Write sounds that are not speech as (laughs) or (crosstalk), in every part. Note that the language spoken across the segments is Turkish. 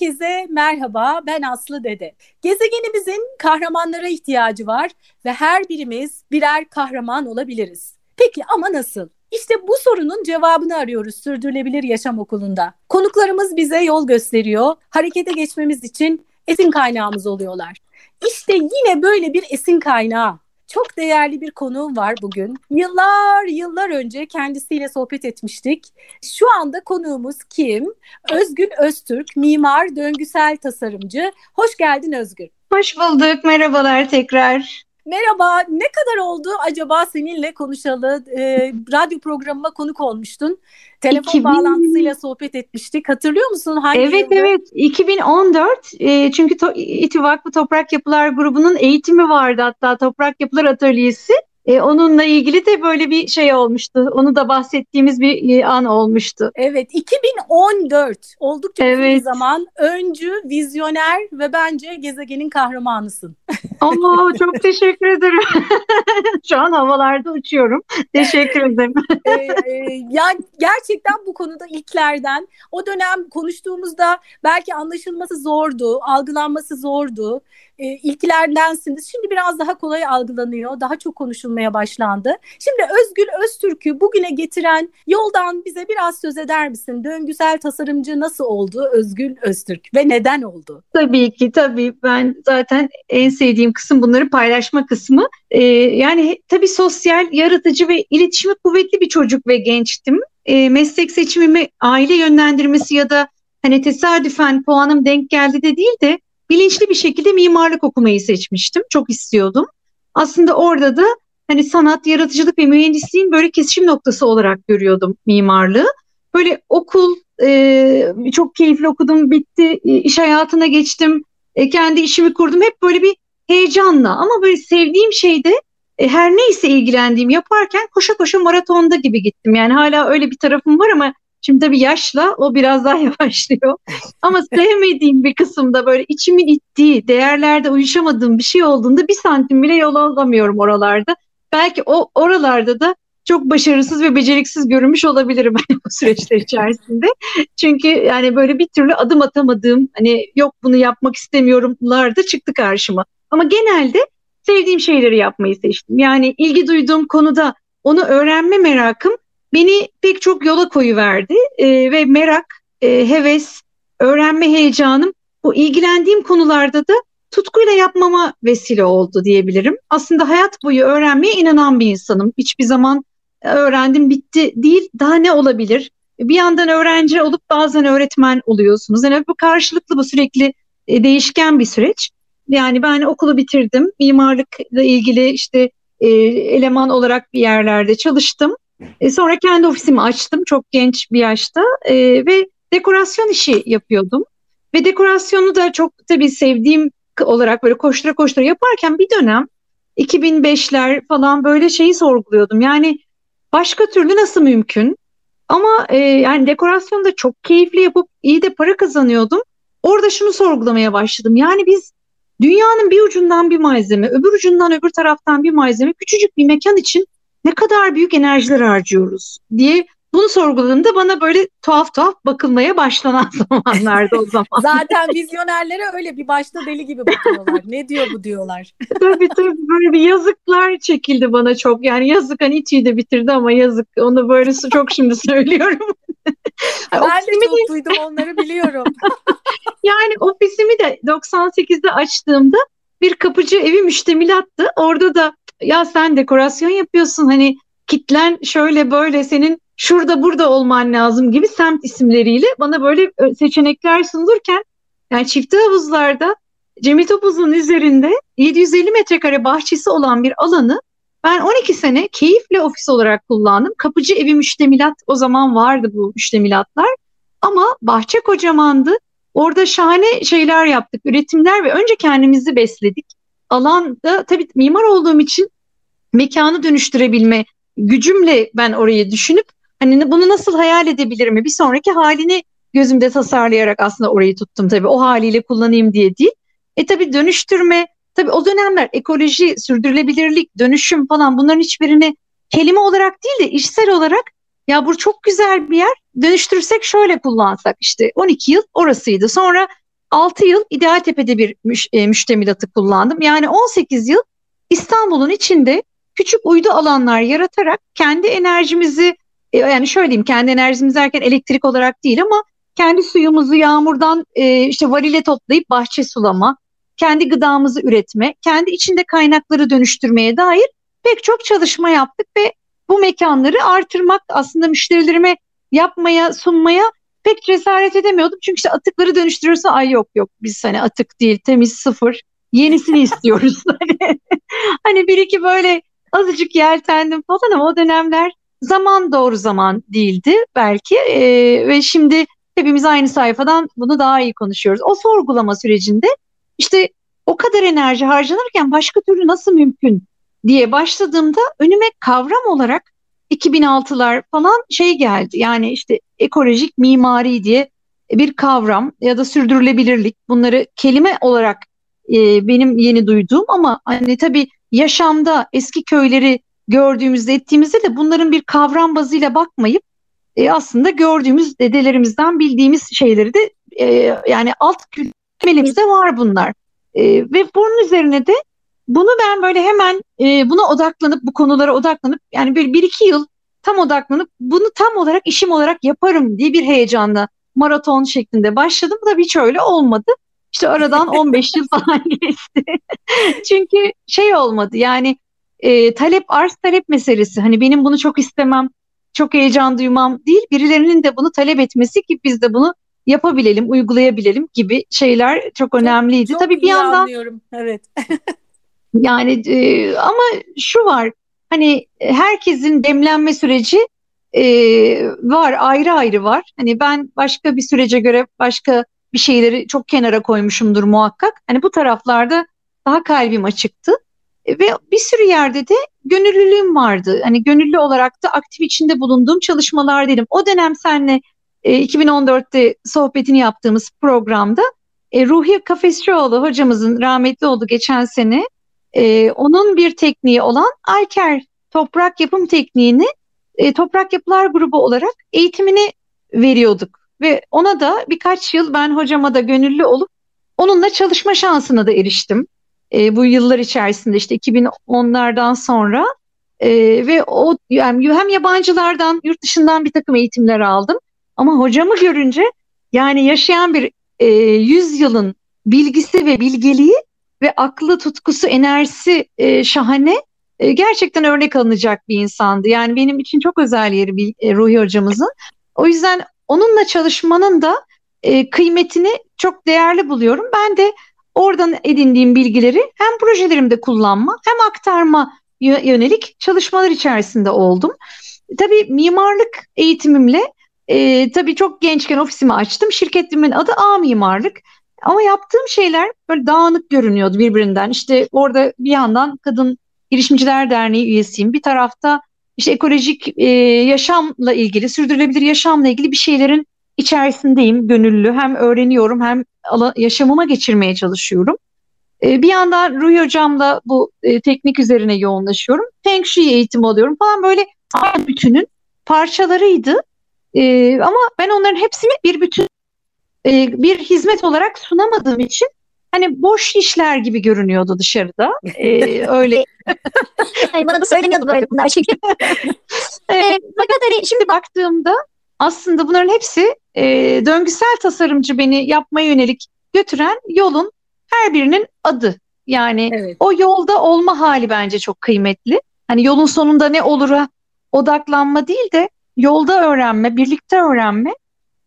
Herkese merhaba, ben Aslı Dede. Gezegenimizin kahramanlara ihtiyacı var ve her birimiz birer kahraman olabiliriz. Peki ama nasıl? İşte bu sorunun cevabını arıyoruz Sürdürülebilir Yaşam Okulu'nda. Konuklarımız bize yol gösteriyor, harekete geçmemiz için esin kaynağımız oluyorlar. İşte yine böyle bir esin kaynağı çok değerli bir konuğum var bugün. Yıllar yıllar önce kendisiyle sohbet etmiştik. Şu anda konuğumuz kim? Özgün Öztürk, mimar, döngüsel tasarımcı. Hoş geldin Özgün. Hoş bulduk. Merhabalar tekrar. Merhaba, ne kadar oldu acaba seninle konuşalı? E, radyo programıma konuk olmuştun. Telefon 2000... bağlantısıyla sohbet etmiştik. Hatırlıyor musun? Hangi evet yılda? evet 2014 e, çünkü to, İTÜ Vakfı Toprak Yapılar grubunun eğitimi vardı hatta Toprak Yapılar Atölyesi. E, onunla ilgili de böyle bir şey olmuştu. Onu da bahsettiğimiz bir e, an olmuştu. Evet 2014 oldukça evet. zaman öncü, vizyoner ve bence gezegenin kahramanısın. Allah (laughs) çok teşekkür ederim. (laughs) Şu an havalarda uçuyorum. Teşekkür ederim. ee, (laughs) e, yani gerçekten bu konuda ilklerden o dönem konuştuğumuzda belki anlaşılması zordu, algılanması zordu e, ilklerdensiniz. Şimdi biraz daha kolay algılanıyor, daha çok konuşulmaya başlandı. Şimdi Özgül Öztürk'ü bugüne getiren yoldan bize biraz söz eder misin? Döngüsel tasarımcı nasıl oldu Özgül Öztürk ve neden oldu? Tabii ki tabii ben zaten en sevdiğim kısım bunları paylaşma kısmı. Ee, yani tabii sosyal, yaratıcı ve iletişimi kuvvetli bir çocuk ve gençtim. Ee, meslek seçimimi aile yönlendirmesi ya da hani tesadüfen puanım denk geldi de değil de bilinçli bir şekilde mimarlık okumayı seçmiştim. Çok istiyordum. Aslında orada da hani sanat, yaratıcılık ve mühendisliğin böyle kesişim noktası olarak görüyordum mimarlığı. Böyle okul e, çok keyifli okudum, bitti, e, iş hayatına geçtim, e, kendi işimi kurdum. Hep böyle bir heyecanla ama böyle sevdiğim şeyde e, her neyse ilgilendiğim yaparken koşa koşa maratonda gibi gittim. Yani hala öyle bir tarafım var ama Şimdi tabii yaşla o biraz daha (laughs) yavaşlıyor. Ama sevmediğim bir kısımda böyle içimin ittiği, değerlerde uyuşamadığım bir şey olduğunda bir santim bile yol alamıyorum oralarda. Belki o oralarda da çok başarısız ve beceriksiz görünmüş olabilirim hani (laughs) bu süreçler içerisinde. Çünkü yani böyle bir türlü adım atamadığım hani yok bunu yapmak istemiyorumlar da çıktı karşıma. Ama genelde sevdiğim şeyleri yapmayı seçtim. Yani ilgi duyduğum konuda onu öğrenme merakım beni pek çok yola koyuverdi e, ve merak, e, heves, öğrenme heyecanım bu ilgilendiğim konularda da tutkuyla yapmama vesile oldu diyebilirim. Aslında hayat boyu öğrenmeye inanan bir insanım. Hiçbir zaman öğrendim bitti değil daha ne olabilir? Bir yandan öğrenci olup bazen öğretmen oluyorsunuz. Yani bu karşılıklı bu sürekli e, değişken bir süreç. Yani ben okulu bitirdim. Mimarlıkla ilgili işte e, eleman olarak bir yerlerde çalıştım. E, sonra kendi ofisimi açtım çok genç bir yaşta e, ve dekorasyon işi yapıyordum. Ve dekorasyonu da çok tabii sevdiğim olarak böyle koştura koştura yaparken bir dönem 2005'ler falan böyle şeyi sorguluyordum. Yani başka türlü nasıl mümkün? Ama e, yani dekorasyon da çok keyifli yapıp iyi de para kazanıyordum. Orada şunu sorgulamaya başladım. Yani biz dünyanın bir ucundan bir malzeme, öbür ucundan öbür taraftan bir malzeme, küçücük bir mekan için ne kadar büyük enerjiler harcıyoruz diye bunu sorguladığımda bana böyle tuhaf tuhaf bakılmaya başlanan (laughs) zamanlarda o zaman. Zaten vizyonerlere öyle bir başta deli gibi bakıyorlar. ne diyor bu diyorlar. (laughs) tabii tabii böyle bir yazıklar çekildi bana çok. Yani yazık hani İTÜ'yü de bitirdi ama yazık. Onu böyle çok şimdi (laughs) söylüyorum. ben de çok duydum onları biliyorum. yani ofisimi de 98'de açtığımda bir kapıcı evi müştemilattı. Orada da ya sen dekorasyon yapıyorsun hani kitlen şöyle böyle senin şurada burada olman lazım gibi semt isimleriyle bana böyle seçenekler sunulurken yani çifte havuzlarda Cemil Topuz'un üzerinde 750 metrekare bahçesi olan bir alanı ben 12 sene keyifle ofis olarak kullandım. Kapıcı evi müştemilat o zaman vardı bu müştemilatlar. Ama bahçe kocamandı. Orada şahane şeyler yaptık, üretimler ve önce kendimizi besledik alanda tabii mimar olduğum için mekanı dönüştürebilme gücümle ben orayı düşünüp hani bunu nasıl hayal edebilirim bir sonraki halini gözümde tasarlayarak aslında orayı tuttum tabii o haliyle kullanayım diye değil. E tabii dönüştürme tabii o dönemler ekoloji, sürdürülebilirlik, dönüşüm falan bunların hiçbirini kelime olarak değil de işsel olarak ya bu çok güzel bir yer dönüştürsek şöyle kullansak işte 12 yıl orasıydı. Sonra 6 yıl İdealtepe'de bir müş, e, müştemilatı kullandım. Yani 18 yıl İstanbul'un içinde küçük uydu alanlar yaratarak kendi enerjimizi e, yani şöyle diyeyim kendi enerjimiz derken elektrik olarak değil ama kendi suyumuzu yağmurdan e, işte varile toplayıp bahçe sulama, kendi gıdamızı üretme, kendi içinde kaynakları dönüştürmeye dair pek çok çalışma yaptık ve bu mekanları artırmak aslında müşterilerime yapmaya, sunmaya pek cesaret edemiyordum. Çünkü işte atıkları dönüştürürse ay yok yok biz hani atık değil temiz sıfır yenisini istiyoruz. (laughs) hani, hani bir iki böyle azıcık yeltendim falan ama o dönemler zaman doğru zaman değildi belki ee, ve şimdi hepimiz aynı sayfadan bunu daha iyi konuşuyoruz. O sorgulama sürecinde işte o kadar enerji harcanırken başka türlü nasıl mümkün diye başladığımda önüme kavram olarak 2006'lar falan şey geldi. Yani işte ekolojik mimari diye bir kavram ya da sürdürülebilirlik bunları kelime olarak e, benim yeni duyduğum ama hani tabii yaşamda eski köyleri gördüğümüzde ettiğimizde de bunların bir kavram bazıyla bakmayıp e, aslında gördüğümüz dedelerimizden bildiğimiz şeyleri de e, yani alt temelimizde var bunlar. E, ve bunun üzerine de bunu ben böyle hemen e, buna odaklanıp bu konulara odaklanıp yani böyle bir iki yıl tam odaklanıp bunu tam olarak işim olarak yaparım diye bir heyecanla maraton şeklinde başladım. Da hiç öyle olmadı. İşte aradan (laughs) 15 yıl falan geçti. Çünkü şey olmadı yani e, talep arz talep meselesi. Hani benim bunu çok istemem, çok heyecan duymam değil. Birilerinin de bunu talep etmesi ki biz de bunu yapabilelim, uygulayabilelim gibi şeyler çok önemliydi. Çok, çok Tabii bir yandan anlıyorum. Evet. (laughs) yani e, ama şu var. Hani herkesin demlenme süreci e, var, ayrı ayrı var. Hani ben başka bir sürece göre başka bir şeyleri çok kenara koymuşumdur muhakkak. Hani bu taraflarda daha kalbim açıktı. E, ve bir sürü yerde de gönüllülüğüm vardı. Hani gönüllü olarak da aktif içinde bulunduğum çalışmalar dedim. O dönem senle e, 2014'te sohbetini yaptığımız programda e, Ruhi Kafesçioğlu hocamızın rahmetli oldu geçen sene. E, onun bir tekniği olan Alker toprak yapım tekniğini e, Toprak Yapılar Grubu olarak eğitimini veriyorduk. Ve ona da birkaç yıl ben hocama da gönüllü olup onunla çalışma şansına da eriştim. E, bu yıllar içerisinde işte 2010'lardan sonra e, ve o yani hem yabancılardan yurt dışından bir takım eğitimler aldım. Ama hocamı görünce yani yaşayan bir e, 100 yılın bilgisi ve bilgeliği ve aklı, tutkusu, enerjisi e, şahane. E, gerçekten örnek alınacak bir insandı. Yani benim için çok özel yeri bir, e, Ruhi hocamızın. O yüzden onunla çalışmanın da e, kıymetini çok değerli buluyorum. Ben de oradan edindiğim bilgileri hem projelerimde kullanma hem aktarma yönelik çalışmalar içerisinde oldum. Tabii mimarlık eğitimimle e, tabii çok gençken ofisimi açtım. Şirketimin adı A Mimarlık. Ama yaptığım şeyler böyle dağınık görünüyordu birbirinden. İşte orada bir yandan Kadın Girişimciler Derneği üyesiyim. Bir tarafta işte ekolojik e, yaşamla ilgili, sürdürülebilir yaşamla ilgili bir şeylerin içerisindeyim, gönüllü. Hem öğreniyorum hem yaşamıma geçirmeye çalışıyorum. E, bir yandan Ruhi Hocam'la bu e, teknik üzerine yoğunlaşıyorum. Feng Shui eğitimi alıyorum falan böyle aynı bütünün parçalarıydı. E, ama ben onların hepsini bir bütün e, bir hizmet olarak sunamadığım için hani boş işler gibi görünüyordu dışarıda. Ee, öyle. (laughs) yani bana da söyleniyordu böyle bunlar çünkü. (laughs) ee, fakat hani şimdi baktığımda aslında bunların hepsi e, döngüsel tasarımcı beni yapmaya yönelik götüren yolun her birinin adı. Yani evet. o yolda olma hali bence çok kıymetli. Hani yolun sonunda ne olura odaklanma değil de yolda öğrenme, birlikte öğrenme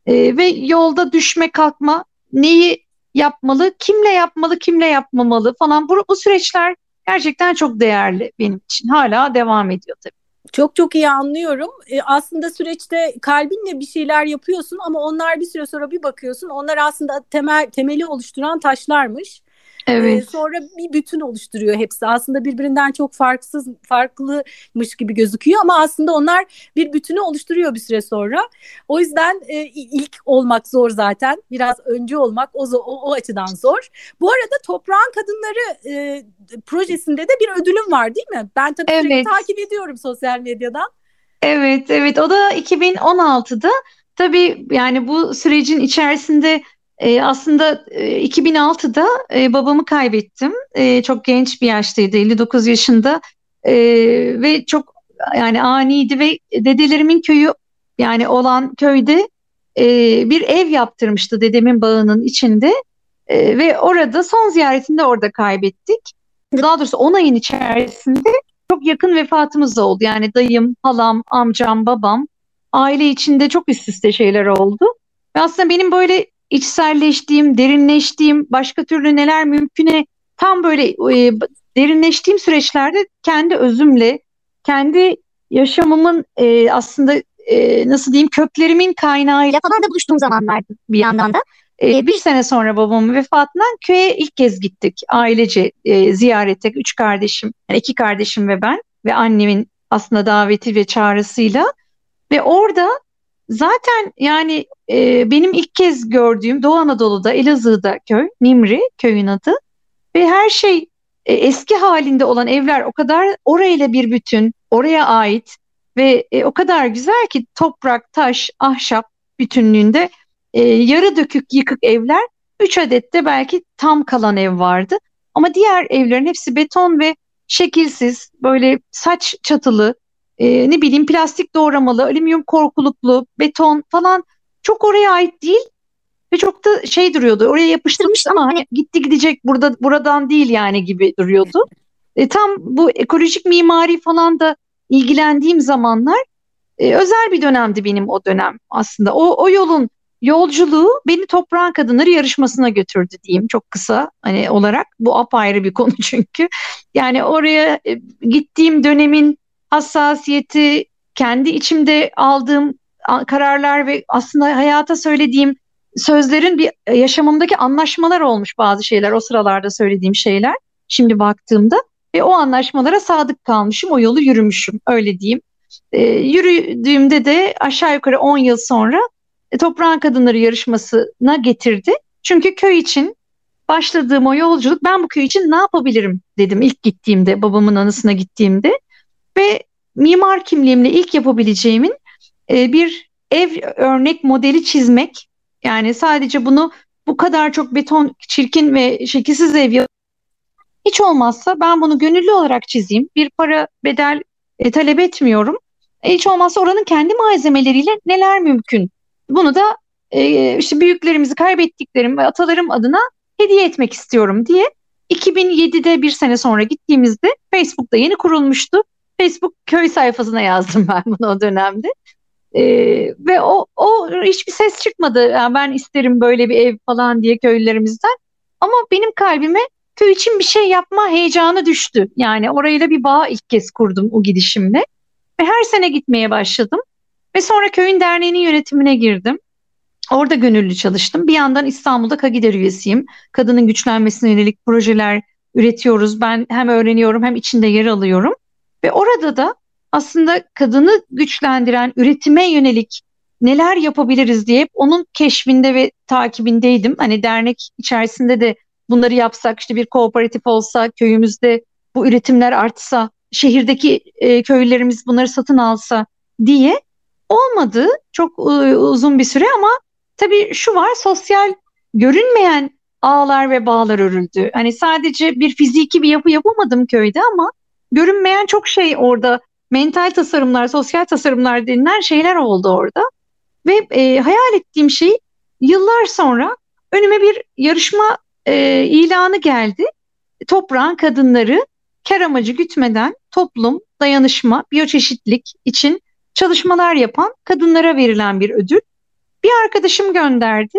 e, ve yolda düşme kalkma neyi yapmalı, kimle yapmalı, kimle yapmamalı falan. Bu, bu süreçler gerçekten çok değerli benim için. Hala devam ediyor tabii. Çok çok iyi anlıyorum. E, aslında süreçte kalbinle bir şeyler yapıyorsun ama onlar bir süre sonra bir bakıyorsun onlar aslında temel temeli oluşturan taşlarmış. Evet. Sonra bir bütün oluşturuyor hepsi. Aslında birbirinden çok farksız, farklımış gibi gözüküyor ama aslında onlar bir bütünü oluşturuyor bir süre sonra. O yüzden e, ilk olmak zor zaten. Biraz önce olmak o, o, o açıdan zor. Bu arada Toprağın Kadınları e, projesinde de bir ödülüm var değil mi? Ben tabii evet. takip ediyorum sosyal medyadan. Evet, evet. O da 2016'da tabii yani bu sürecin içerisinde E, aslında e, 2006'da e, babamı kaybettim. E, çok genç bir yaştaydı, 59 yaşında e, ve çok yani aniydi ve dedelerimin köyü yani olan köyde e, bir ev yaptırmıştı dedemin bağının içinde e, ve orada son ziyaretinde orada kaybettik. Daha doğrusu 10 ayın içerisinde çok yakın vefatımız oldu. Yani dayım, halam, amcam, babam aile içinde çok üst üste şeyler oldu. Ve aslında benim böyle içselleştiğim, derinleştiğim, başka türlü neler mümküne tam böyle e, derinleştiğim süreçlerde kendi özümle, kendi yaşamımın e, aslında e, nasıl diyeyim köklerimin kaynağıyla falan da buluştuğum zamanlardı bir yandan da. E, bir sene sonra babamın vefatından köye ilk kez gittik ailece e, ziyarete. Üç kardeşim, yani iki kardeşim ve ben ve annemin aslında daveti ve çağrısıyla. Ve orada zaten yani e, benim ilk kez gördüğüm Doğu Anadolu'da Elazığ'da köy, Nimri köyün adı. Ve her şey e, eski halinde olan evler o kadar orayla bir bütün, oraya ait ve e, o kadar güzel ki toprak, taş, ahşap bütünlüğünde e, yarı dökük yıkık evler, üç adet de belki tam kalan ev vardı. Ama diğer evlerin hepsi beton ve şekilsiz, böyle saç çatılı, e, ne bileyim plastik doğramalı, alüminyum korkuluklu, beton falan çok oraya ait değil ve çok da şey duruyordu. Oraya yapıştırmış ama hani gitti gidecek burada buradan değil yani gibi duruyordu. E, tam bu ekolojik mimari falan da ilgilendiğim zamanlar e, özel bir dönemdi benim o dönem aslında. O, o yolun yolculuğu beni toprağın kadınları yarışmasına götürdü diyeyim çok kısa hani olarak. Bu apayrı bir konu (laughs) çünkü. Yani oraya e, gittiğim dönemin hassasiyeti, kendi içimde aldığım kararlar ve aslında hayata söylediğim sözlerin bir e, yaşamımdaki anlaşmalar olmuş bazı şeyler o sıralarda söylediğim şeyler şimdi baktığımda ve o anlaşmalara sadık kalmışım o yolu yürümüşüm öyle diyeyim. E, yürüdüğümde de aşağı yukarı 10 yıl sonra e, Toprağın Kadınları yarışmasına getirdi. Çünkü köy için başladığım o yolculuk ben bu köy için ne yapabilirim dedim ilk gittiğimde babamın anısına gittiğimde ve mimar kimliğimle ilk yapabileceğimin e, bir ev örnek modeli çizmek yani sadece bunu bu kadar çok beton çirkin ve şekilsiz ev hiç olmazsa ben bunu gönüllü olarak çizeyim. Bir para bedel e, talep etmiyorum. E, hiç olmazsa oranın kendi malzemeleriyle neler mümkün? Bunu da e, işte büyüklerimizi kaybettiklerim ve atalarım adına hediye etmek istiyorum diye 2007'de bir sene sonra gittiğimizde Facebook'ta yeni kurulmuştu. Facebook köy sayfasına yazdım ben bunu o dönemde. Ee, ve o, o hiçbir ses çıkmadı. Yani ben isterim böyle bir ev falan diye köylülerimizden. Ama benim kalbime köy için bir şey yapma heyecanı düştü. Yani orayla bir bağ ilk kez kurdum o gidişimle. Ve her sene gitmeye başladım. Ve sonra köyün derneğinin yönetimine girdim. Orada gönüllü çalıştım. Bir yandan İstanbul'da Kagider üyesiyim. Kadının güçlenmesine yönelik projeler üretiyoruz. Ben hem öğreniyorum hem içinde yer alıyorum. Ve orada da aslında kadını güçlendiren, üretime yönelik neler yapabiliriz diye onun keşfinde ve takibindeydim. Hani dernek içerisinde de bunları yapsak, işte bir kooperatif olsa, köyümüzde bu üretimler artsa, şehirdeki e, köylülerimiz bunları satın alsa diye olmadı çok e, uzun bir süre ama tabii şu var sosyal görünmeyen ağlar ve bağlar örüldü. Hani sadece bir fiziki bir yapı yapamadım köyde ama görünmeyen çok şey orada mental tasarımlar, sosyal tasarımlar denilen şeyler oldu orada. Ve e, hayal ettiğim şey yıllar sonra önüme bir yarışma e, ilanı geldi. Toprağın kadınları kar amacı gütmeden toplum, dayanışma, biyoçeşitlik için çalışmalar yapan kadınlara verilen bir ödül. Bir arkadaşım gönderdi.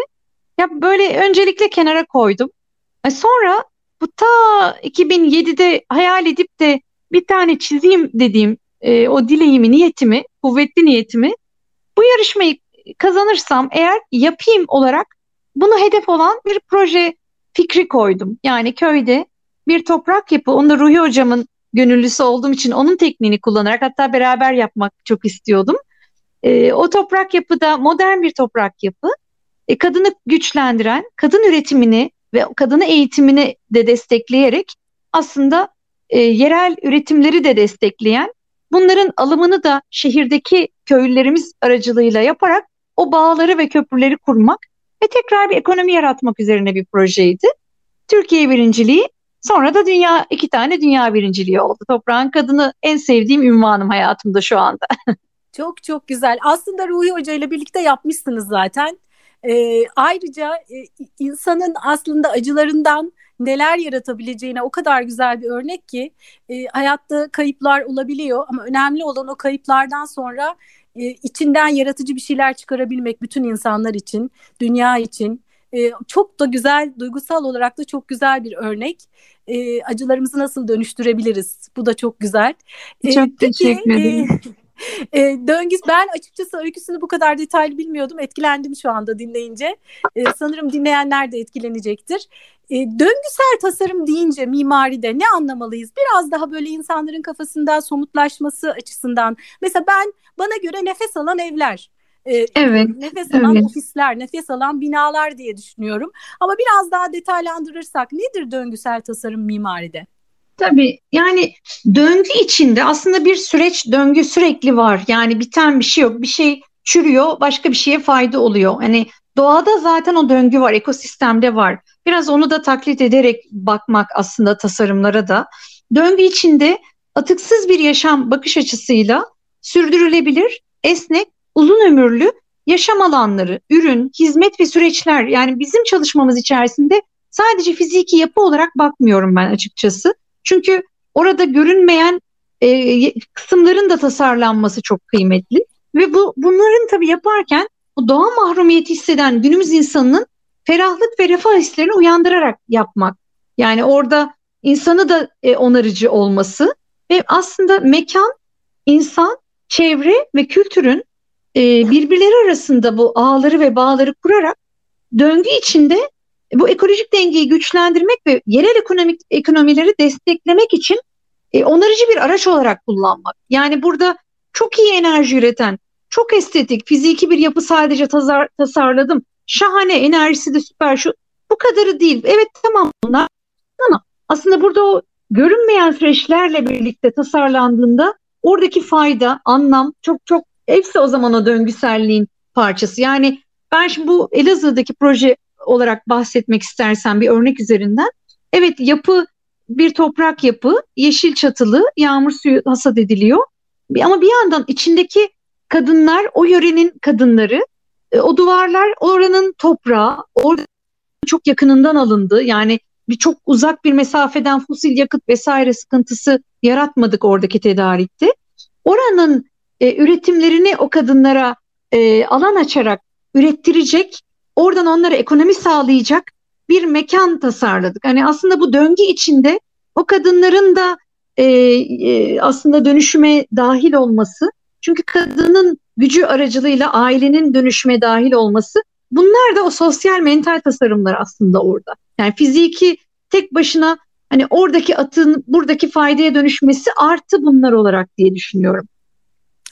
Ya böyle öncelikle kenara koydum. E sonra bu ta 2007'de hayal edip de bir tane çizeyim dediğim e, o dileğimi, niyetimi, kuvvetli niyetimi bu yarışmayı kazanırsam eğer yapayım olarak bunu hedef olan bir proje fikri koydum. Yani köyde bir toprak yapı, onu da Ruhi hocamın gönüllüsü olduğum için onun tekniğini kullanarak hatta beraber yapmak çok istiyordum. E, o toprak yapıda modern bir toprak yapı, e, kadını güçlendiren, kadın üretimini ve kadını eğitimini de destekleyerek aslında e, yerel üretimleri de destekleyen, bunların alımını da şehirdeki köylülerimiz aracılığıyla yaparak o bağları ve köprüleri kurmak ve tekrar bir ekonomi yaratmak üzerine bir projeydi. Türkiye birinciliği sonra da dünya iki tane dünya birinciliği oldu. Toprağın kadını en sevdiğim ünvanım hayatımda şu anda. (laughs) Çok çok güzel. Aslında Ruhi Hoca ile birlikte yapmışsınız zaten. Ee, ayrıca e, insanın aslında acılarından neler yaratabileceğine o kadar güzel bir örnek ki e, hayatta kayıplar olabiliyor ama önemli olan o kayıplardan sonra e, içinden yaratıcı bir şeyler çıkarabilmek bütün insanlar için, dünya için. E, çok da güzel, duygusal olarak da çok güzel bir örnek. E, acılarımızı nasıl dönüştürebiliriz? Bu da çok güzel. E, çok teşekkür ederim. E, (laughs) (laughs) e, Döngüs ben açıkçası öyküsünü bu kadar detaylı bilmiyordum. Etkilendim şu anda dinleyince. E, sanırım dinleyenler de etkilenecektir. E, döngüsel tasarım deyince mimaride ne anlamalıyız? Biraz daha böyle insanların kafasında somutlaşması açısından. Mesela ben bana göre nefes alan evler. E, evet. Nefes alan evet. ofisler, nefes alan binalar diye düşünüyorum. Ama biraz daha detaylandırırsak nedir döngüsel tasarım mimaride? Tabii yani döngü içinde aslında bir süreç döngü sürekli var. Yani biten bir şey yok. Bir şey çürüyor, başka bir şeye fayda oluyor. Hani doğada zaten o döngü var, ekosistemde var. Biraz onu da taklit ederek bakmak aslında tasarımlara da. Döngü içinde atıksız bir yaşam bakış açısıyla sürdürülebilir, esnek, uzun ömürlü yaşam alanları, ürün, hizmet ve süreçler yani bizim çalışmamız içerisinde sadece fiziki yapı olarak bakmıyorum ben açıkçası. Çünkü orada görünmeyen e, kısımların da tasarlanması çok kıymetli. Ve bu bunların tabii yaparken bu doğa mahrumiyeti hisseden günümüz insanının ferahlık ve refah hislerini uyandırarak yapmak. Yani orada insanı da e, onarıcı olması ve aslında mekan, insan, çevre ve kültürün e, birbirleri arasında bu ağları ve bağları kurarak döngü içinde bu ekolojik dengeyi güçlendirmek ve yerel ekonomik ekonomileri desteklemek için e, onarıcı bir araç olarak kullanmak. Yani burada çok iyi enerji üreten, çok estetik, fiziki bir yapı sadece tasar, tasarladım. Şahane, enerjisi de süper. Şu bu kadarı değil. Evet tamam bunlar ama aslında burada o görünmeyen süreçlerle birlikte tasarlandığında oradaki fayda, anlam çok çok hepsi o zaman o döngüselliğin parçası. Yani ben şimdi bu Elazığ'daki proje olarak bahsetmek istersen bir örnek üzerinden. Evet yapı bir toprak yapı, yeşil çatılı, yağmur suyu hasat ediliyor. Ama bir yandan içindeki kadınlar, o yörenin kadınları, e, o duvarlar oranın toprağı, orada çok yakınından alındı. Yani bir çok uzak bir mesafeden fosil yakıt vesaire sıkıntısı yaratmadık oradaki tedarikte. Oranın e, üretimlerini o kadınlara e, alan açarak ürettirecek Oradan onlara ekonomi sağlayacak bir mekan tasarladık. Hani aslında bu döngü içinde o kadınların da e, e, aslında dönüşüme dahil olması, çünkü kadının gücü aracılığıyla ailenin dönüşüme dahil olması, bunlar da o sosyal mental tasarımlar aslında orada. Yani fiziki tek başına hani oradaki atın buradaki faydaya dönüşmesi artı bunlar olarak diye düşünüyorum.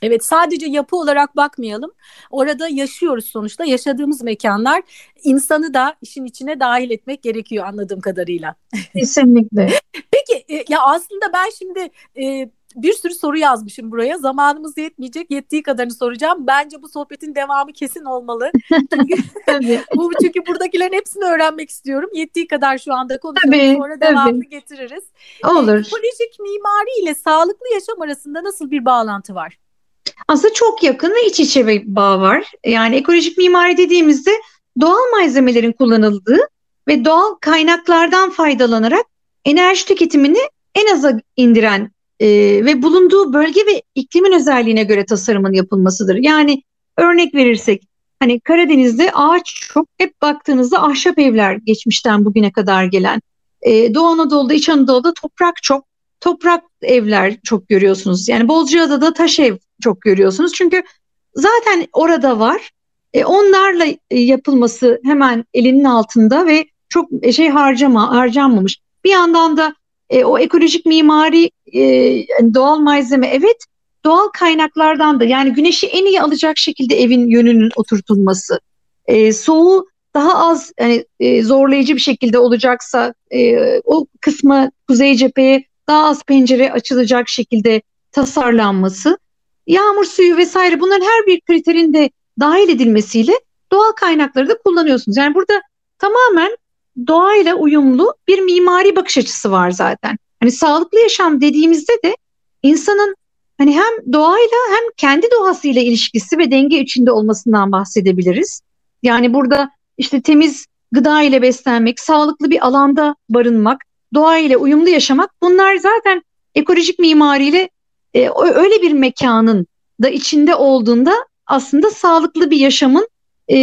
Evet sadece yapı olarak bakmayalım. Orada yaşıyoruz sonuçta. Yaşadığımız mekanlar insanı da işin içine dahil etmek gerekiyor anladığım kadarıyla. Kesinlikle. (laughs) Peki e, ya aslında ben şimdi e, bir sürü soru yazmışım buraya. Zamanımız yetmeyecek. Yettiği kadarını soracağım. Bence bu sohbetin devamı kesin olmalı. Çünkü, (laughs) (laughs) bu, çünkü buradakilerin hepsini öğrenmek istiyorum. Yettiği kadar şu anda konuşalım. Tabii, Sonra tabii. devamını getiririz. Olur. E, ekolojik mimari ile sağlıklı yaşam arasında nasıl bir bağlantı var? Aslında çok yakın ve iç içe bir bağ var. Yani ekolojik mimari dediğimizde doğal malzemelerin kullanıldığı ve doğal kaynaklardan faydalanarak enerji tüketimini en aza indiren e, ve bulunduğu bölge ve iklimin özelliğine göre tasarımın yapılmasıdır. Yani örnek verirsek hani Karadeniz'de ağaç çok hep baktığınızda ahşap evler geçmişten bugüne kadar gelen. E, Doğu Anadolu'da, İç Anadolu'da toprak çok toprak evler çok görüyorsunuz. Yani Bozcaada'da taş ev çok görüyorsunuz. Çünkü zaten orada var. E, onlarla e, yapılması hemen elinin altında ve çok e, şey harcama harcanmamış. Bir yandan da e, o ekolojik mimari e, doğal malzeme evet doğal kaynaklardan da yani güneşi en iyi alacak şekilde evin yönünün oturtulması. E, soğuğu daha az yani, e, zorlayıcı bir şekilde olacaksa e, o kısmı kuzey cepheye daha az pencere açılacak şekilde tasarlanması, yağmur suyu vesaire bunların her bir kriterin de dahil edilmesiyle doğal kaynakları da kullanıyorsunuz. Yani burada tamamen doğayla uyumlu bir mimari bakış açısı var zaten. Hani sağlıklı yaşam dediğimizde de insanın hani hem doğayla hem kendi doğasıyla ilişkisi ve denge içinde olmasından bahsedebiliriz. Yani burada işte temiz gıda ile beslenmek, sağlıklı bir alanda barınmak, doğa ile uyumlu yaşamak bunlar zaten ekolojik mimariyle e, öyle bir mekanın da içinde olduğunda aslında sağlıklı bir yaşamın e,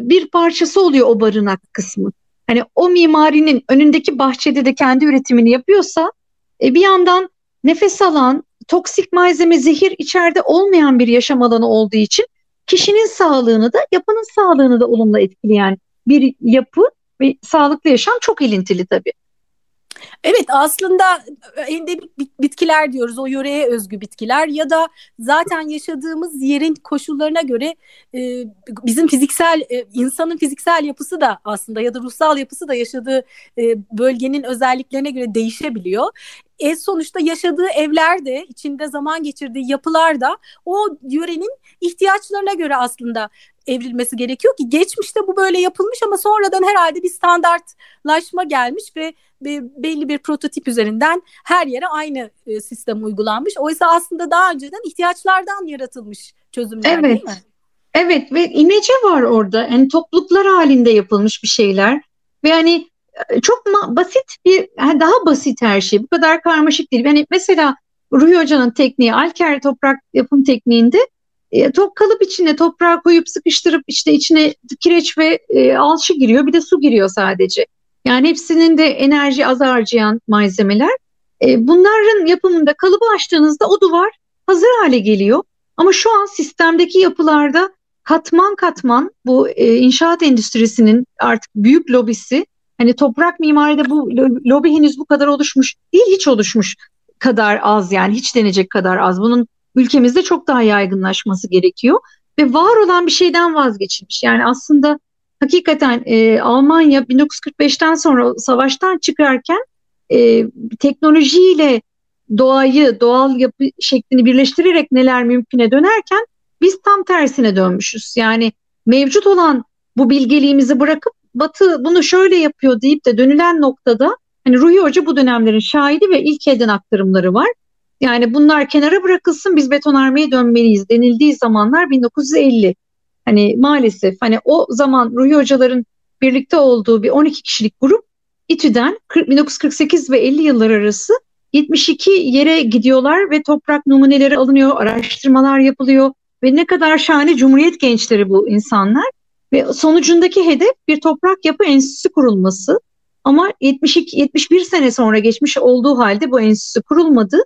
bir parçası oluyor o barınak kısmı. Hani o mimarinin önündeki bahçede de kendi üretimini yapıyorsa e, bir yandan nefes alan, toksik malzeme, zehir içeride olmayan bir yaşam alanı olduğu için kişinin sağlığını da yapının sağlığını da olumlu etkileyen bir yapı ve sağlıklı yaşam çok ilintili tabii. Evet aslında e, endemik bitkiler diyoruz o yöreye özgü bitkiler ya da zaten yaşadığımız yerin koşullarına göre e, bizim fiziksel e, insanın fiziksel yapısı da aslında ya da ruhsal yapısı da yaşadığı e, bölgenin özelliklerine göre değişebiliyor. E sonuçta yaşadığı evler de içinde zaman geçirdiği yapılar da o yörenin ihtiyaçlarına göre aslında evrilmesi gerekiyor ki geçmişte bu böyle yapılmış ama sonradan herhalde bir standartlaşma gelmiş ve belli bir prototip üzerinden her yere aynı e, sistem uygulanmış. Oysa aslında daha önceden ihtiyaçlardan yaratılmış çözümler evet. değil mi? Evet ve imece var orada. Yani topluluklar halinde yapılmış bir şeyler. Ve hani e, çok basit bir daha basit her şey. Bu kadar karmaşık değil. Yani mesela Ruhi Hoca'nın tekniği Alker toprak yapım tekniğinde e, top kalıp içine toprağı koyup sıkıştırıp işte içine kireç ve e, alçı giriyor bir de su giriyor sadece. Yani hepsinin de enerji az harcayan malzemeler. E, bunların yapımında kalıbı açtığınızda o duvar hazır hale geliyor. Ama şu an sistemdeki yapılarda katman katman bu e, inşaat endüstrisinin artık büyük lobisi hani toprak mimaride bu lobi henüz bu kadar oluşmuş değil hiç oluşmuş kadar az yani hiç denecek kadar az. Bunun ülkemizde çok daha yaygınlaşması gerekiyor ve var olan bir şeyden vazgeçilmiş. Yani aslında hakikaten e, Almanya 1945'ten sonra savaştan çıkarken e, teknolojiyle doğayı, doğal yapı şeklini birleştirerek neler mümküne dönerken biz tam tersine dönmüşüz. Yani mevcut olan bu bilgeliğimizi bırakıp Batı bunu şöyle yapıyor deyip de dönülen noktada hani Ruhi Hoca bu dönemlerin şahidi ve ilk elden aktarımları var. Yani bunlar kenara bırakılsın biz betonarmeye dönmeliyiz denildiği zamanlar 1950. Hani maalesef hani o zaman Ruhi Hocaların birlikte olduğu bir 12 kişilik grup İTÜ'den 1948 ve 50 yıllar arası 72 yere gidiyorlar ve toprak numuneleri alınıyor, araştırmalar yapılıyor ve ne kadar şahane cumhuriyet gençleri bu insanlar ve sonucundaki hedef bir toprak yapı enstitüsü kurulması. Ama 72 71 sene sonra geçmiş olduğu halde bu enstitü kurulmadı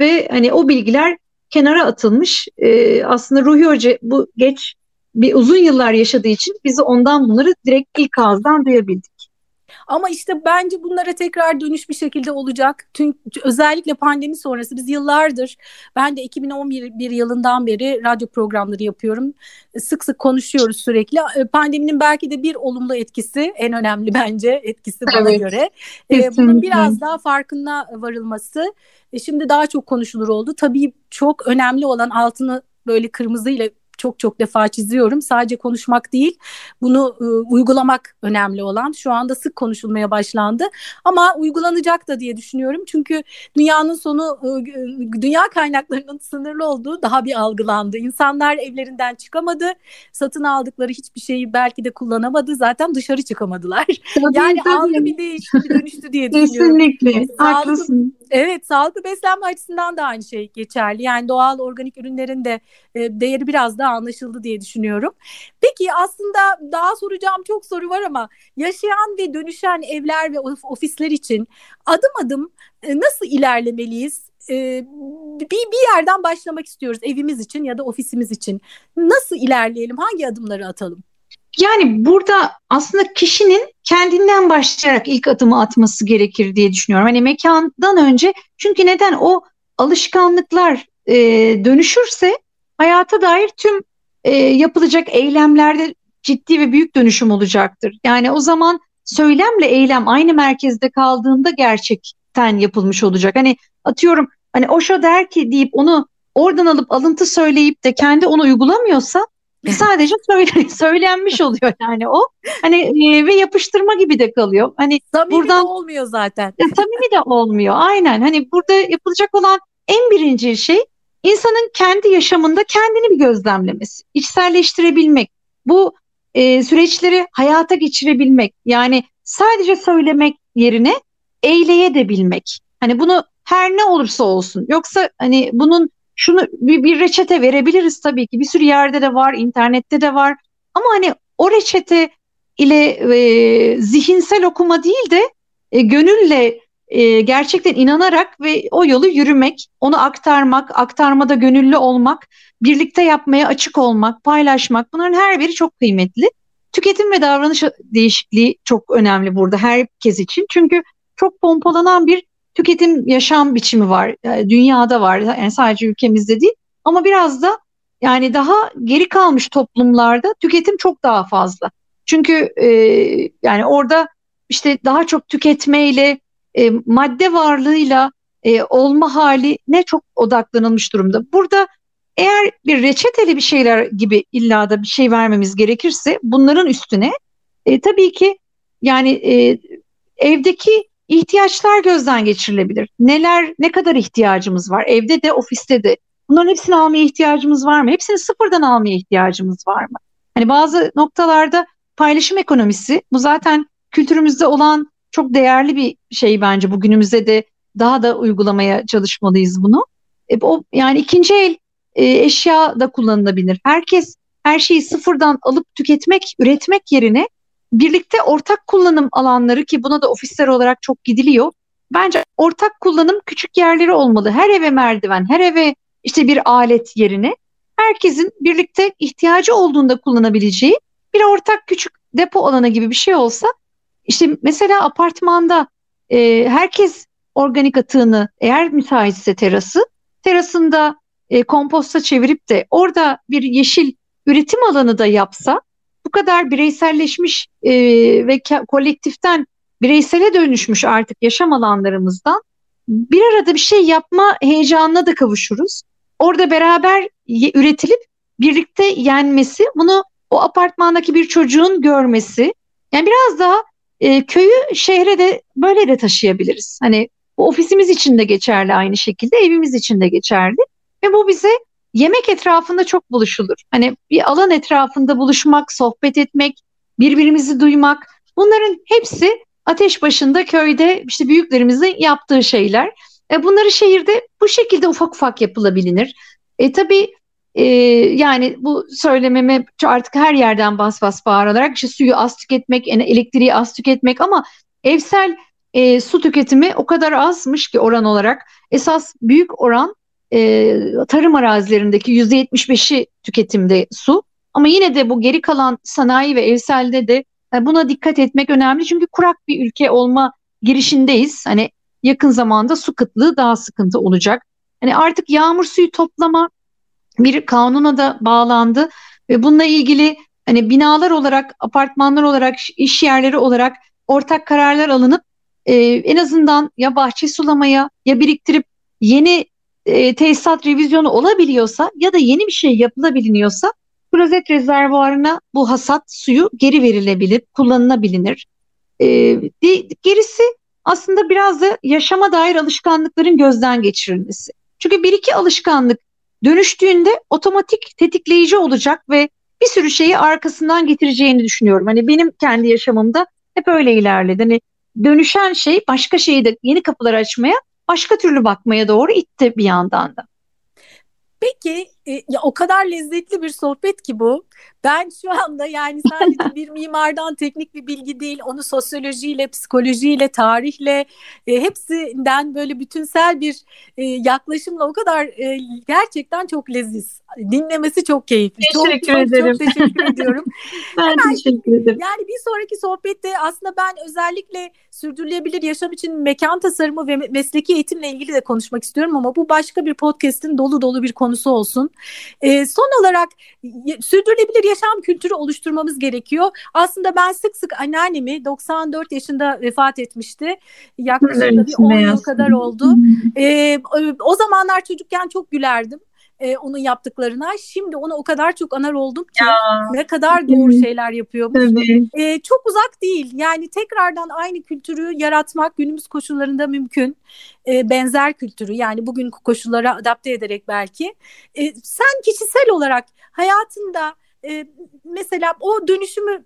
ve hani o bilgiler kenara atılmış. Ee, aslında Ruhi Hoca bu geç bir uzun yıllar yaşadığı için bizi ondan bunları direkt ilk ağızdan duyabildik. Ama işte bence bunlara tekrar dönüş bir şekilde olacak. Çünkü özellikle pandemi sonrası biz yıllardır ben de 2011 yılından beri radyo programları yapıyorum. Sık sık konuşuyoruz sürekli. E, pandeminin belki de bir olumlu etkisi en önemli bence etkisi bana evet, göre. E, kesinlikle. Bunun biraz daha farkına varılması e, şimdi daha çok konuşulur oldu. Tabii çok önemli olan altını böyle kırmızıyla çok çok defa çiziyorum. Sadece konuşmak değil, bunu e, uygulamak önemli olan. Şu anda sık konuşulmaya başlandı. Ama uygulanacak da diye düşünüyorum. Çünkü dünyanın sonu, e, dünya kaynaklarının sınırlı olduğu daha bir algılandı. İnsanlar evlerinden çıkamadı. Satın aldıkları hiçbir şeyi belki de kullanamadı. Zaten dışarı çıkamadılar. Tabii, yani tabii. algı bir değişti, bir dönüştü diye düşünüyorum. Kesinlikle, haklısın. Evet, sağlıklı beslenme açısından da aynı şey geçerli. Yani doğal organik ürünlerin de e, değeri biraz daha anlaşıldı diye düşünüyorum. Peki aslında daha soracağım çok soru var ama yaşayan ve dönüşen evler ve ofisler için adım adım e, nasıl ilerlemeliyiz? E, bir, bir yerden başlamak istiyoruz evimiz için ya da ofisimiz için. Nasıl ilerleyelim? Hangi adımları atalım? Yani burada aslında kişinin kendinden başlayarak ilk adımı atması gerekir diye düşünüyorum. Hani mekandan önce çünkü neden o alışkanlıklar e, dönüşürse hayata dair tüm e, yapılacak eylemlerde ciddi ve büyük dönüşüm olacaktır. Yani o zaman söylemle eylem aynı merkezde kaldığında gerçekten yapılmış olacak. Hani atıyorum hani Osho der ki deyip onu oradan alıp alıntı söyleyip de kendi onu uygulamıyorsa Sadece söyle, (laughs) söylenmiş oluyor yani o. Hani e, ve yapıştırma gibi de kalıyor. Hani samimi buradan de olmuyor zaten. Ya, samimi de olmuyor. Aynen. Hani burada yapılacak olan en birinci şey insanın kendi yaşamında kendini bir gözlemlemesi, içselleştirebilmek. Bu e, süreçleri hayata geçirebilmek. Yani sadece söylemek yerine eyleye de bilmek. Hani bunu her ne olursa olsun. Yoksa hani bunun şunu bir, bir reçete verebiliriz tabii ki. Bir sürü yerde de var, internette de var. Ama hani o reçete ile e, zihinsel okuma değil de e, gönülle e, gerçekten inanarak ve o yolu yürümek, onu aktarmak, aktarmada gönüllü olmak, birlikte yapmaya açık olmak, paylaşmak bunların her biri çok kıymetli. Tüketim ve davranış değişikliği çok önemli burada herkes için. Çünkü çok pompalanan bir tüketim yaşam biçimi var. Yani dünyada var. Yani sadece ülkemizde değil. Ama biraz da yani daha geri kalmış toplumlarda tüketim çok daha fazla. Çünkü e, yani orada işte daha çok tüketmeyle, e, madde varlığıyla e, olma hali ne çok odaklanılmış durumda. Burada eğer bir reçeteli bir şeyler gibi illa da bir şey vermemiz gerekirse bunların üstüne e, tabii ki yani e, evdeki ihtiyaçlar gözden geçirilebilir. Neler, ne kadar ihtiyacımız var? Evde de, ofiste de. Bunların hepsini almaya ihtiyacımız var mı? Hepsini sıfırdan almaya ihtiyacımız var mı? Hani bazı noktalarda paylaşım ekonomisi, bu zaten kültürümüzde olan çok değerli bir şey bence. Bugünümüzde de daha da uygulamaya çalışmalıyız bunu. E, o yani ikinci el e, eşya da kullanılabilir. Herkes her şeyi sıfırdan alıp tüketmek, üretmek yerine birlikte ortak kullanım alanları ki buna da ofisler olarak çok gidiliyor. Bence ortak kullanım küçük yerleri olmalı. Her eve merdiven, her eve işte bir alet yerine herkesin birlikte ihtiyacı olduğunda kullanabileceği bir ortak küçük depo alanı gibi bir şey olsa işte mesela apartmanda e, herkes organik atığını eğer müsaitse terası terasında e, komposta çevirip de orada bir yeşil üretim alanı da yapsa bu kadar bireyselleşmiş e, ve kolektiften bireysele dönüşmüş artık yaşam alanlarımızdan bir arada bir şey yapma heyecanına da kavuşuruz. Orada beraber üretilip birlikte yenmesi, bunu o apartmandaki bir çocuğun görmesi, yani biraz daha e, köyü şehre de böyle de taşıyabiliriz. Hani bu ofisimiz için de geçerli aynı şekilde, evimiz için de geçerli ve bu bize yemek etrafında çok buluşulur. Hani bir alan etrafında buluşmak, sohbet etmek, birbirimizi duymak bunların hepsi ateş başında köyde işte büyüklerimizin yaptığı şeyler. E, bunları şehirde bu şekilde ufak ufak yapılabilir. E tabii e, yani bu söylememe artık her yerden bas bas bağırarak işte suyu az tüketmek, elektriği az tüketmek ama evsel e, su tüketimi o kadar azmış ki oran olarak esas büyük oran e, tarım arazilerindeki %75'i tüketimde su. Ama yine de bu geri kalan sanayi ve evselde de e, buna dikkat etmek önemli. Çünkü kurak bir ülke olma girişindeyiz. Hani yakın zamanda su kıtlığı daha sıkıntı olacak. Hani artık yağmur suyu toplama bir kanuna da bağlandı ve bununla ilgili hani binalar olarak, apartmanlar olarak, iş yerleri olarak ortak kararlar alınıp e, en azından ya bahçe sulamaya ya biriktirip yeni e, tesisat revizyonu olabiliyorsa ya da yeni bir şey yapılabiliyorsa klozet rezervuarına bu hasat suyu geri verilebilir, kullanılabilir. E, de, gerisi aslında biraz da yaşama dair alışkanlıkların gözden geçirilmesi. Çünkü bir iki alışkanlık dönüştüğünde otomatik tetikleyici olacak ve bir sürü şeyi arkasından getireceğini düşünüyorum. Hani benim kendi yaşamımda hep öyle ilerledi. Hani dönüşen şey başka şeyi de yeni kapılar açmaya başka türlü bakmaya doğru itti bir yandan da. Peki e, ya o kadar lezzetli bir sohbet ki bu. Ben şu anda yani sadece (laughs) bir mimardan teknik bir bilgi değil, onu sosyolojiyle, psikolojiyle, tarihle e, hepsinden böyle bütünsel bir e, yaklaşımla o kadar e, gerçekten çok leziz. Dinlemesi çok keyifli. Teşekkür çok, ederim. Çok, çok teşekkür ediyorum. (laughs) ben Hemen, teşekkür ederim. Yani bir sonraki sohbette aslında ben özellikle sürdürülebilir yaşam için mekan tasarımı ve mesleki eğitimle ilgili de konuşmak istiyorum ama bu başka bir podcast'in dolu dolu bir konusu olsun. E, son olarak sürdürülebilir yaşam kültürü oluşturmamız gerekiyor. Aslında ben sık sık anneannemi 94 yaşında vefat etmişti. Yaklaşık bir 10 yıl kadar oldu. E, o zamanlar çocukken çok gülerdim. E, onun yaptıklarına. Şimdi onu o kadar çok anar oldum ki ya. ne kadar doğru şeyler yapıyormuş. E, çok uzak değil. Yani tekrardan aynı kültürü yaratmak günümüz koşullarında mümkün. E, benzer kültürü yani bugün koşullara adapte ederek belki. E, sen kişisel olarak hayatında e, mesela o dönüşümü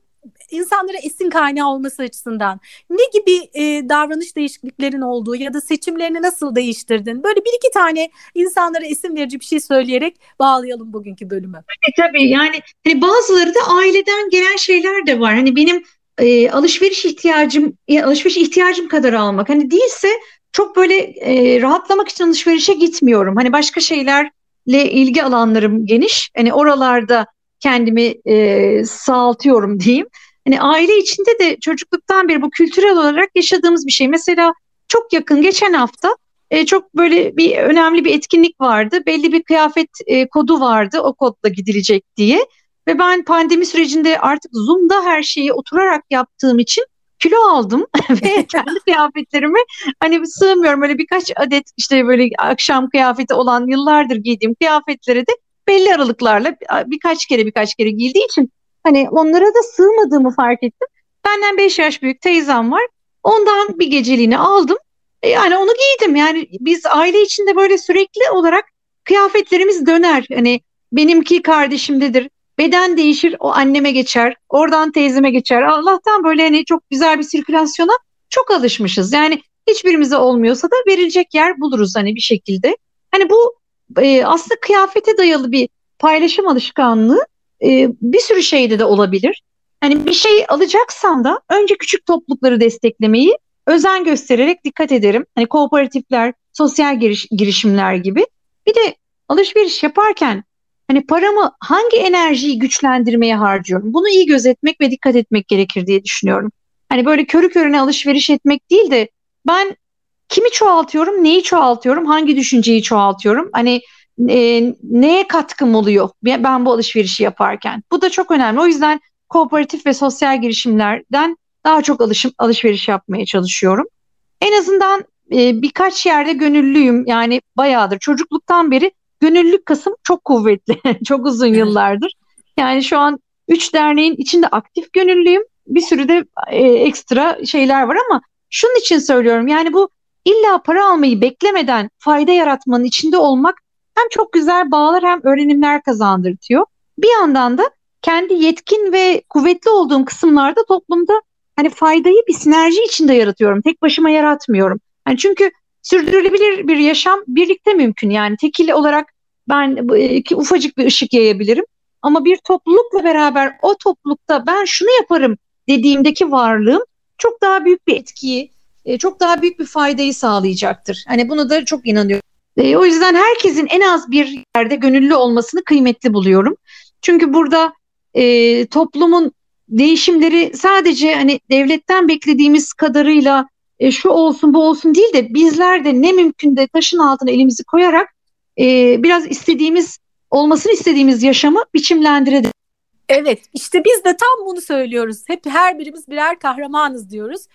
insanlara esin kaynağı olması açısından ne gibi e, davranış değişikliklerin olduğu ya da seçimlerini nasıl değiştirdin? Böyle bir iki tane insanlara esin verici bir şey söyleyerek bağlayalım bugünkü bölümü. E, tabii yani hani bazıları da aileden gelen şeyler de var. Hani benim e, alışveriş ihtiyacım alışveriş ihtiyacım kadar almak. Hani değilse çok böyle e, rahatlamak için alışverişe gitmiyorum. Hani başka şeylerle ilgi alanlarım geniş. Hani oralarda kendimi e, sağaltıyorum diyeyim. Hani aile içinde de çocukluktan beri bu kültürel olarak yaşadığımız bir şey. Mesela çok yakın geçen hafta e, çok böyle bir önemli bir etkinlik vardı. Belli bir kıyafet e, kodu vardı o kodla gidilecek diye. Ve ben pandemi sürecinde artık Zoom'da her şeyi oturarak yaptığım için kilo aldım (laughs) ve (laughs) kendi kıyafetlerimi hani sığmıyorum öyle birkaç adet işte böyle akşam kıyafeti olan yıllardır giydiğim kıyafetlere de belli aralıklarla birkaç kere birkaç kere giydiği için hani onlara da sığmadığımı fark ettim. Benden 5 yaş büyük teyzem var. Ondan bir geceliğini aldım. E, yani onu giydim. Yani biz aile içinde böyle sürekli olarak kıyafetlerimiz döner. Hani benimki kardeşimdedir. Beden değişir, o anneme geçer. Oradan teyzeme geçer. Allah'tan böyle hani çok güzel bir sirkülasyona çok alışmışız. Yani hiçbirimize olmuyorsa da verilecek yer buluruz hani bir şekilde. Hani bu e, aslında kıyafete dayalı bir paylaşım alışkanlığı e, bir sürü şeyde de olabilir. Hani bir şey alacaksam da önce küçük toplulukları desteklemeyi özen göstererek dikkat ederim. Hani kooperatifler, sosyal giriş, girişimler gibi. Bir de alışveriş yaparken hani paramı hangi enerjiyi güçlendirmeye harcıyorum? Bunu iyi gözetmek ve dikkat etmek gerekir diye düşünüyorum. Hani böyle körü körüne alışveriş etmek değil de ben kimi çoğaltıyorum, neyi çoğaltıyorum, hangi düşünceyi çoğaltıyorum? Hani e, neye katkım oluyor ben bu alışverişi yaparken? Bu da çok önemli. O yüzden kooperatif ve sosyal girişimlerden daha çok alışım, alışveriş yapmaya çalışıyorum. En azından e, birkaç yerde gönüllüyüm. Yani bayağıdır çocukluktan beri gönüllülük kısım çok kuvvetli. (laughs) çok uzun yıllardır. Yani şu an üç derneğin içinde aktif gönüllüyüm. Bir sürü de e, ekstra şeyler var ama şunun için söylüyorum. Yani bu illa para almayı beklemeden fayda yaratmanın içinde olmak hem çok güzel bağlar hem öğrenimler kazandırtıyor. Bir yandan da kendi yetkin ve kuvvetli olduğum kısımlarda toplumda hani faydayı bir sinerji içinde yaratıyorum. Tek başıma yaratmıyorum. Yani çünkü sürdürülebilir bir yaşam birlikte mümkün. Yani tekil olarak ben iki ufacık bir ışık yayabilirim. Ama bir toplulukla beraber o toplulukta ben şunu yaparım dediğimdeki varlığım çok daha büyük bir etkiyi, e, çok daha büyük bir faydayı sağlayacaktır. Hani bunu da çok inanıyorum. E, o yüzden herkesin en az bir yerde gönüllü olmasını kıymetli buluyorum. Çünkü burada e, toplumun değişimleri sadece hani devletten beklediğimiz kadarıyla e, şu olsun bu olsun değil de bizler de ne mümkün de taşın altına elimizi koyarak e, biraz istediğimiz olmasını istediğimiz yaşamı biçimlendirelim. Evet işte biz de tam bunu söylüyoruz. Hep her birimiz birer kahramanız diyoruz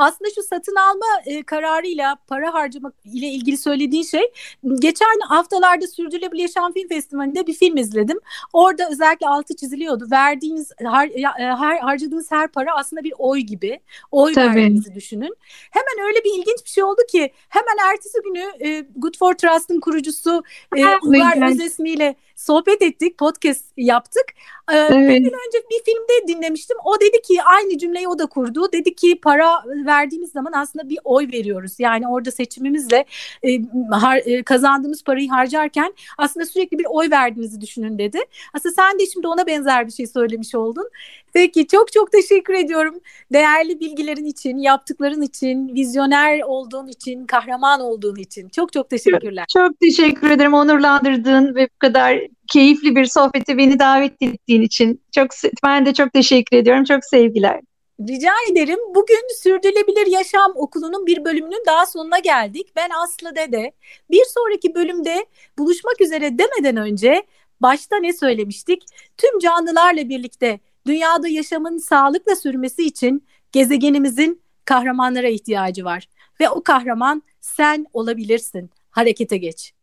aslında şu satın alma e, kararıyla para harcamak ile ilgili söylediğin şey geçen haftalarda Sürdürülebilir Yaşam Film Festivali'nde bir film izledim. Orada özellikle altı çiziliyordu. Verdiğiniz har, e, har, harcadığınız her para aslında bir oy gibi. Oy Tabii. verdiğinizi düşünün. Hemen öyle bir ilginç bir şey oldu ki hemen ertesi günü e, Good for Trust'ın kurucusu e, Ugar Özesmi sohbet ettik, podcast yaptık. Ee, evet. Bir gün önce bir filmde dinlemiştim. O dedi ki aynı cümleyi o da kurdu. Dedi ki para verdiğimiz zaman aslında bir oy veriyoruz. Yani orada seçimimizle e, har, e, kazandığımız parayı harcarken aslında sürekli bir oy verdiğinizi düşünün dedi. Aslında sen de şimdi ona benzer bir şey söylemiş oldun. Peki çok çok teşekkür ediyorum. Değerli bilgilerin için, yaptıkların için, vizyoner olduğun için, kahraman olduğun için. Çok çok teşekkürler. Çok teşekkür ederim onurlandırdığın ve bu kadar keyifli bir sohbete beni davet ettiğin için. Çok ben de çok teşekkür ediyorum. Çok sevgiler. Rica ederim. Bugün Sürdürülebilir Yaşam Okulu'nun bir bölümünün daha sonuna geldik. Ben Aslı Dede. Bir sonraki bölümde buluşmak üzere demeden önce başta ne söylemiştik? Tüm canlılarla birlikte dünyada yaşamın sağlıkla sürmesi için gezegenimizin kahramanlara ihtiyacı var. Ve o kahraman sen olabilirsin. Harekete geç.